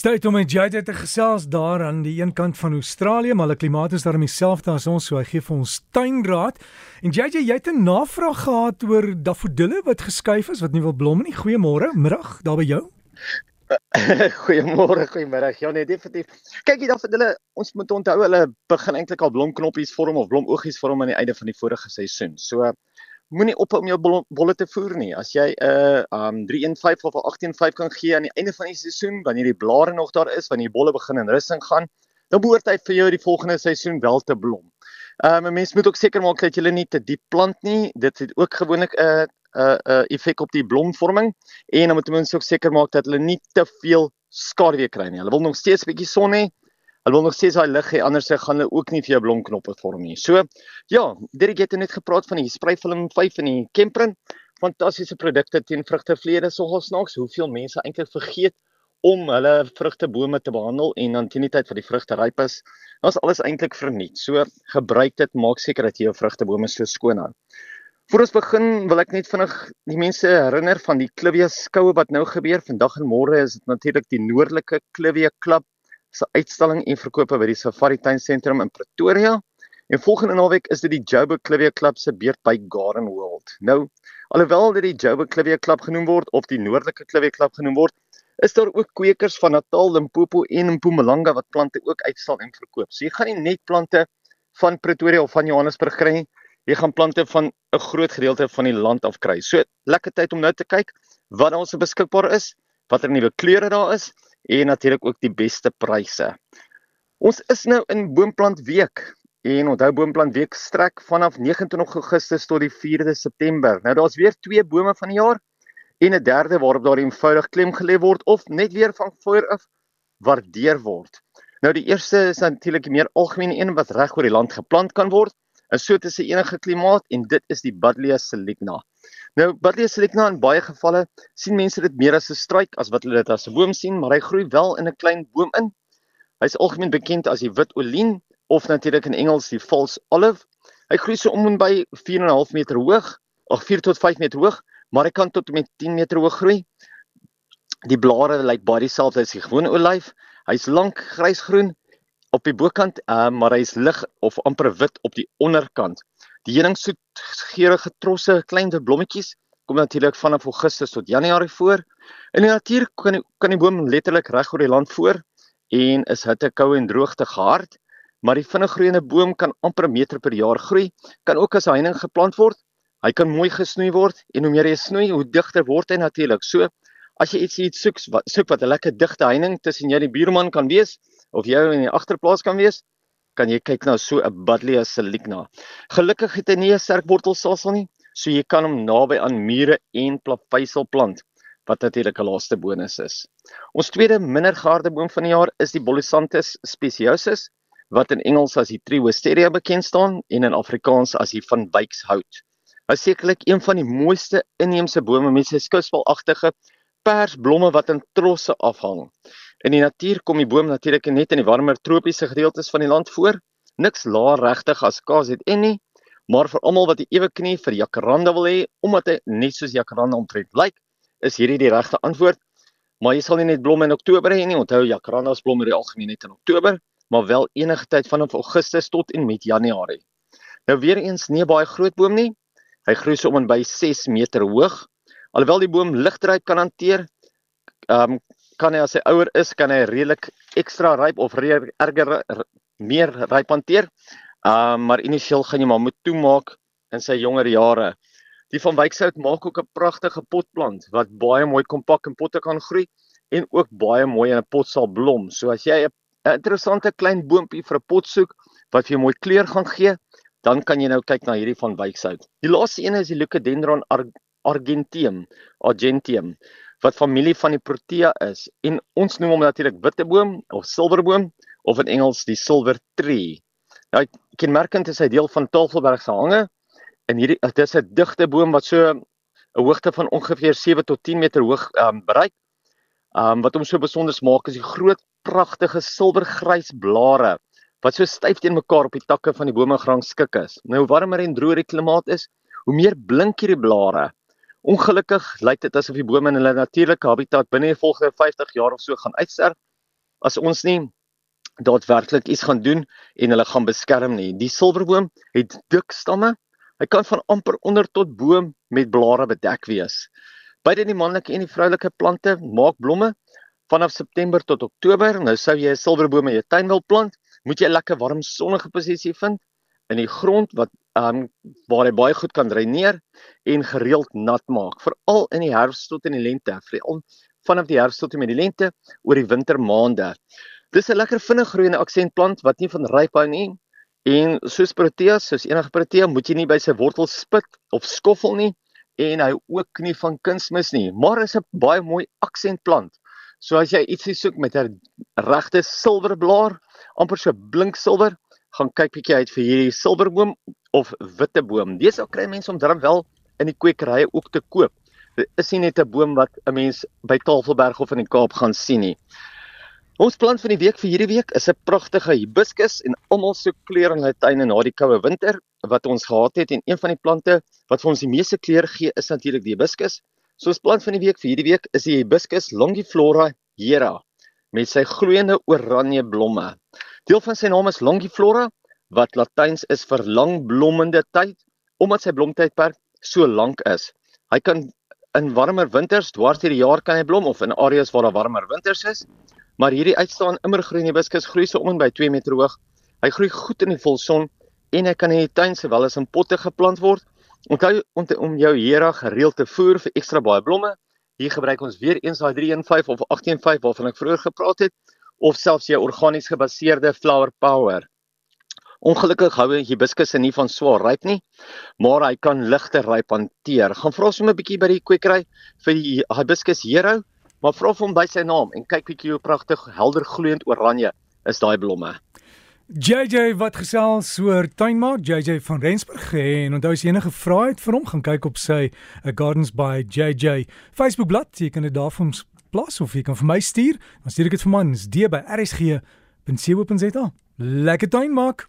Stay toe met JJ te gesels daar aan die een kant van Australië, maar die klimaat is daarmee dieselfde as ons, so hy gee vir ons tuinraad. En JJ, jy het 'n navraag gehad oor dafodille wat geskuif is wat nie wil blom nie. Goeiemôre, middag daar by jou. goeiemôre, goeiemiddag. Ja nee, definitief. Kyk, die dafodille, ons moet onthou hulle begin eintlik al blomknoppies vorm of blomoogies vorm aan die einde van die vorige seisoen. So moenie ophou om jou bolle te voer nie. As jy 'n uh, um 315 of 'n 185 kan gee aan die einde van die seisoen, wanneer die blare nog daar is, wanneer die bolle begin in rusting gaan, dan behoort hy vir jou die volgende seisoen wel te blom. Um 'n mens moet ook seker maak dat jy nie te diep plant nie. Dit het ook gewoonlik 'n uh, 'n uh, 'n uh, effek op die blomvorming en dan moet mense ook seker maak dat hulle nie te veel skaduwee kry nie. Hulle wil nog steeds 'n bietjie son hê, Hulle wil nog steeds daai lig hê anders gaan hulle ook nie vir jou blomknoppe vorm nie. So ja, Derek het net gepraat van die sprayfilm 5 en die Kemprin. Fantastiese produkte teen vrugtevlede sogal snaaks. Hoeveel mense eintlik vergeet om hulle vrugtebome te behandel en dan teen die tyd wat die vrugte ryp is, dan is alles eintlik verniet. So gebruik dit, maak seker dat jy jou vrugtebome so skoon hou. Voor ons begin wil ek net vinnig die mense herinner van die Clivia skoue wat nou gebeur. Vandag en môre is dit natuurlik die noordelike Clivia klub se uitstalling en verkope by die Safari Tuin Sentrum in Pretoria. En volgende naweek is dit die Joburg Clivia Club se beurt by Garden World. Nou, alhoewel dit die Joburg Clivia Club genoem word of die Noordelike Clivia Club genoem word, is daar ook kwekers van Natal, Limpopo en Mpumalanga wat plante ook uitstal en verkoop. So jy gaan nie net plante van Pretoria of van Johannesburg kry nie. Jy gaan plante van 'n groot gedeelte van die land af kry. So lekker tyd om nou te kyk wat ons beskikbaar is, watter nuwe kleure daar is en natuurlik ook die beste pryse. Ons is nou in Boomplant Week en onthou Boomplant Week strek vanaf 29 Augustus tot die 4de September. Nou daar's weer twee bome van die jaar en 'n derde waarop daar eenvoudig klem gelê word of net weer van voor af waardeer word. Nou die eerste is natuurlik die meer algemene een wat reg oor die land geplant kan word in so 'n enige klimaat en dit is die Buddleia saligna. Nou Buddleia saligna in baie gevalle sien mense dit meer as 'n struik as wat hulle dit as 'n boom sien, maar hy groei wel in 'n klein boom in. Hy's algemeen bekend as die wit olien of natuurlik in Engels die false olive. Hy groei so om en by 4.5 meter hoog, of 4 tot 5 meter hoog, maar hy kan tot met 10 meter hoog groei. Die blare lyk baie dieselfde as die gewone olyf. Hy's lank grysgroen op die bokant, uh, maar hy's lig of amper wit op die onderkant. Die heuningsoet geurende trosse, klein blommetjies kom natuurlik vanaf Augustus tot Januarie voor. In die natuur kan die, kan die boom letterlik reg oor die land voor en is hitte, koue en droogte gehard, maar die vinnig groeiende boom kan amper 'n meter per jaar groei, kan ook as heining geplant word. Hy kan mooi gesnoei word en hoe meer jy snoei, hoe digter word hy natuurlik. So as jy iets iets soek soek wat 'n lekker digte heining tussen jy en die buurman kan wees of jy in die agterplaas kan wees, kan jy kyk na so 'n Buddleia saligna. Gelukkig het hy nie 'n sterk wortelstelsel nie, so jy kan hom naby aan mure en plaveisel plant wat natuurlik 'n laaste bonus is. Ons tweede minder geharde boom van die jaar is die Bolsanthus speciosus wat in Engels as die Triwisteria bekend staan en in Afrikaans as die van Wykshout. Hy sekerlik een van die mooiste inheemse bome met sy skuspelagtige persblomme wat in trosse afhang. In die natuur kom die boom natuurlik net in die warmer tropiese gedeeltes van die land voor. Niks laer regtig as KZN nie, maar vir almal wat 'n ewe knie vir jacaranda wil hê omdat hy net soos jacaranda omtrent lyk, is hierdie die regte antwoord. Maar jy sal nie net blomme in Oktober hê nie. Onthou jacarandas blom in die algemeen net in Oktober, maar wel enige tyd vanaf Augustus tot en met Januarie. Nou weer eens nie baie groot boom nie. Hy groei so om en by 6 meter hoog. Alhoewel die boom ligdryp kan hanteer, ehm um, kan hy as hy ouer is, kan hy redelik ekstra ryp of erger meer ryp hanteer. Ehm um, maar initieel gaan jy maar moet toemaak in sy jonger jare. Die van Wykshout maak ook 'n pragtige potplant wat baie mooi kompak in potte kan groei en ook baie mooi in 'n pot sal blom. So as jy 'n interessante klein boontjie vir 'n pot soek wat vir jou mooi kleur gaan gee, dan kan jy nou kyk na hierdie van Wykshout. Die laaste een is die Leucadendron argenteum, argentium wat familie van die Protea is en ons noem hom natuurlik witteboom of silwerboom of in Engels die silver tree. Nou kenmerkend is hy deel van Tafelberg se hange en hierdie dit is 'n digte boom wat so 'n hoogte van ongeveer 7 tot 10 meter hoog um, bereik. Um wat hom so besonder maak is die groot pragtige silwergrys blare wat so styf teen mekaar op die takke van die bome grang skik is. Nou hoe warmer en droër die klimaat is, hoe meer blink hierdie blare Ongelukkig lyk dit asof die bome in hulle natuurlike habitat binne die volgende 50 jaar of so gaan uitsterf as ons nie daadwerklik iets gaan doen en hulle gaan beskerm nie. Die silverboom het dik stamme. Hy kan van amper onder tot bo met blare bedek wees. Beide die manlike en die vroulike plante maak blomme vanaf September tot Oktober. Nou sou jy 'n silverboom in jou tuin wil plant, moet jy 'n lekker warm sonnige posisie vind in die grond wat um waar hy baie goed kan dreineer en gereeld nat maak, veral in die herfs tot in die lente, veral vanaf die herfs tot in die lente oor die wintermaande. Dis 'n lekker vinnig groeiende aksentplant wat nie van ryp hou nie. En soos proteas, soos enige protea, moet jy nie by sy wortels spit of skoffel nie en hy ook nie van kunsmis nie, maar is 'n baie mooi aksentplant. So as jy ietsie soek met 'n regte silverblaar, amper so blink silwer, gaan kyk bietjie uit vir hierdie silverboom of witteboom. Dis ook kry mense om darm wel in die kwekerye ook te koop. Dit is nie net 'n boom wat 'n mens by Tafelberg of in die Kaap gaan sien nie. Ons plant van die week vir hierdie week is 'n pragtige hibiscus en almal soek kleur in hulle tuine na die koue winter wat ons gehad het en een van die plante wat vir ons die meeste kleur gee is natuurlik die hibiscus. So ons plant van die week vir hierdie week is die hibiscus longiflora hiera met sy gloeiende oranje blomme. Deel van sy naam is longiflora wat Latyns is vir lang blommende tyd omdat sy blomtydperk so lank is. Hy kan in warmer winters dwars deur die jaar kan hy blom of in areas waar daar warmer winters is. Maar hierdie uitstaan immergroen hibiscus groei so om en by 2 meter hoog. Hy groei goed in die volson en hy kan in die tuin sowel as in potte geplant word. Onthou om jou hiera gereeld te voer vir ekstra baie blomme. Hier gebruik ons weer eens daai 315 of 185 waarvan ek vroeër gepraat het of selfs jou organies gebaseerde flower power. Ongelukkig hou hibiscus nie van swaar ryp nie, maar hy kan ligte ryp hanteer. Gaan vra sommer 'n bietjie by die kwekery vir die hibiscus hero maar vra hom by sy naam en kyk bietjie hoe pragtig helder gloeiend oranje is daai blomme. JJ wat gesels oor tuinmaak JJ van Rensburg en onthou as enige vrae het vir hom gaan kyk op sy uh, Gardens by JJ Facebook bladsy jy kan dit daar ons plaas of jy kan vir my stuur dan stuur ek dit vir my dis d by rsg.co.za lekker tuinmaak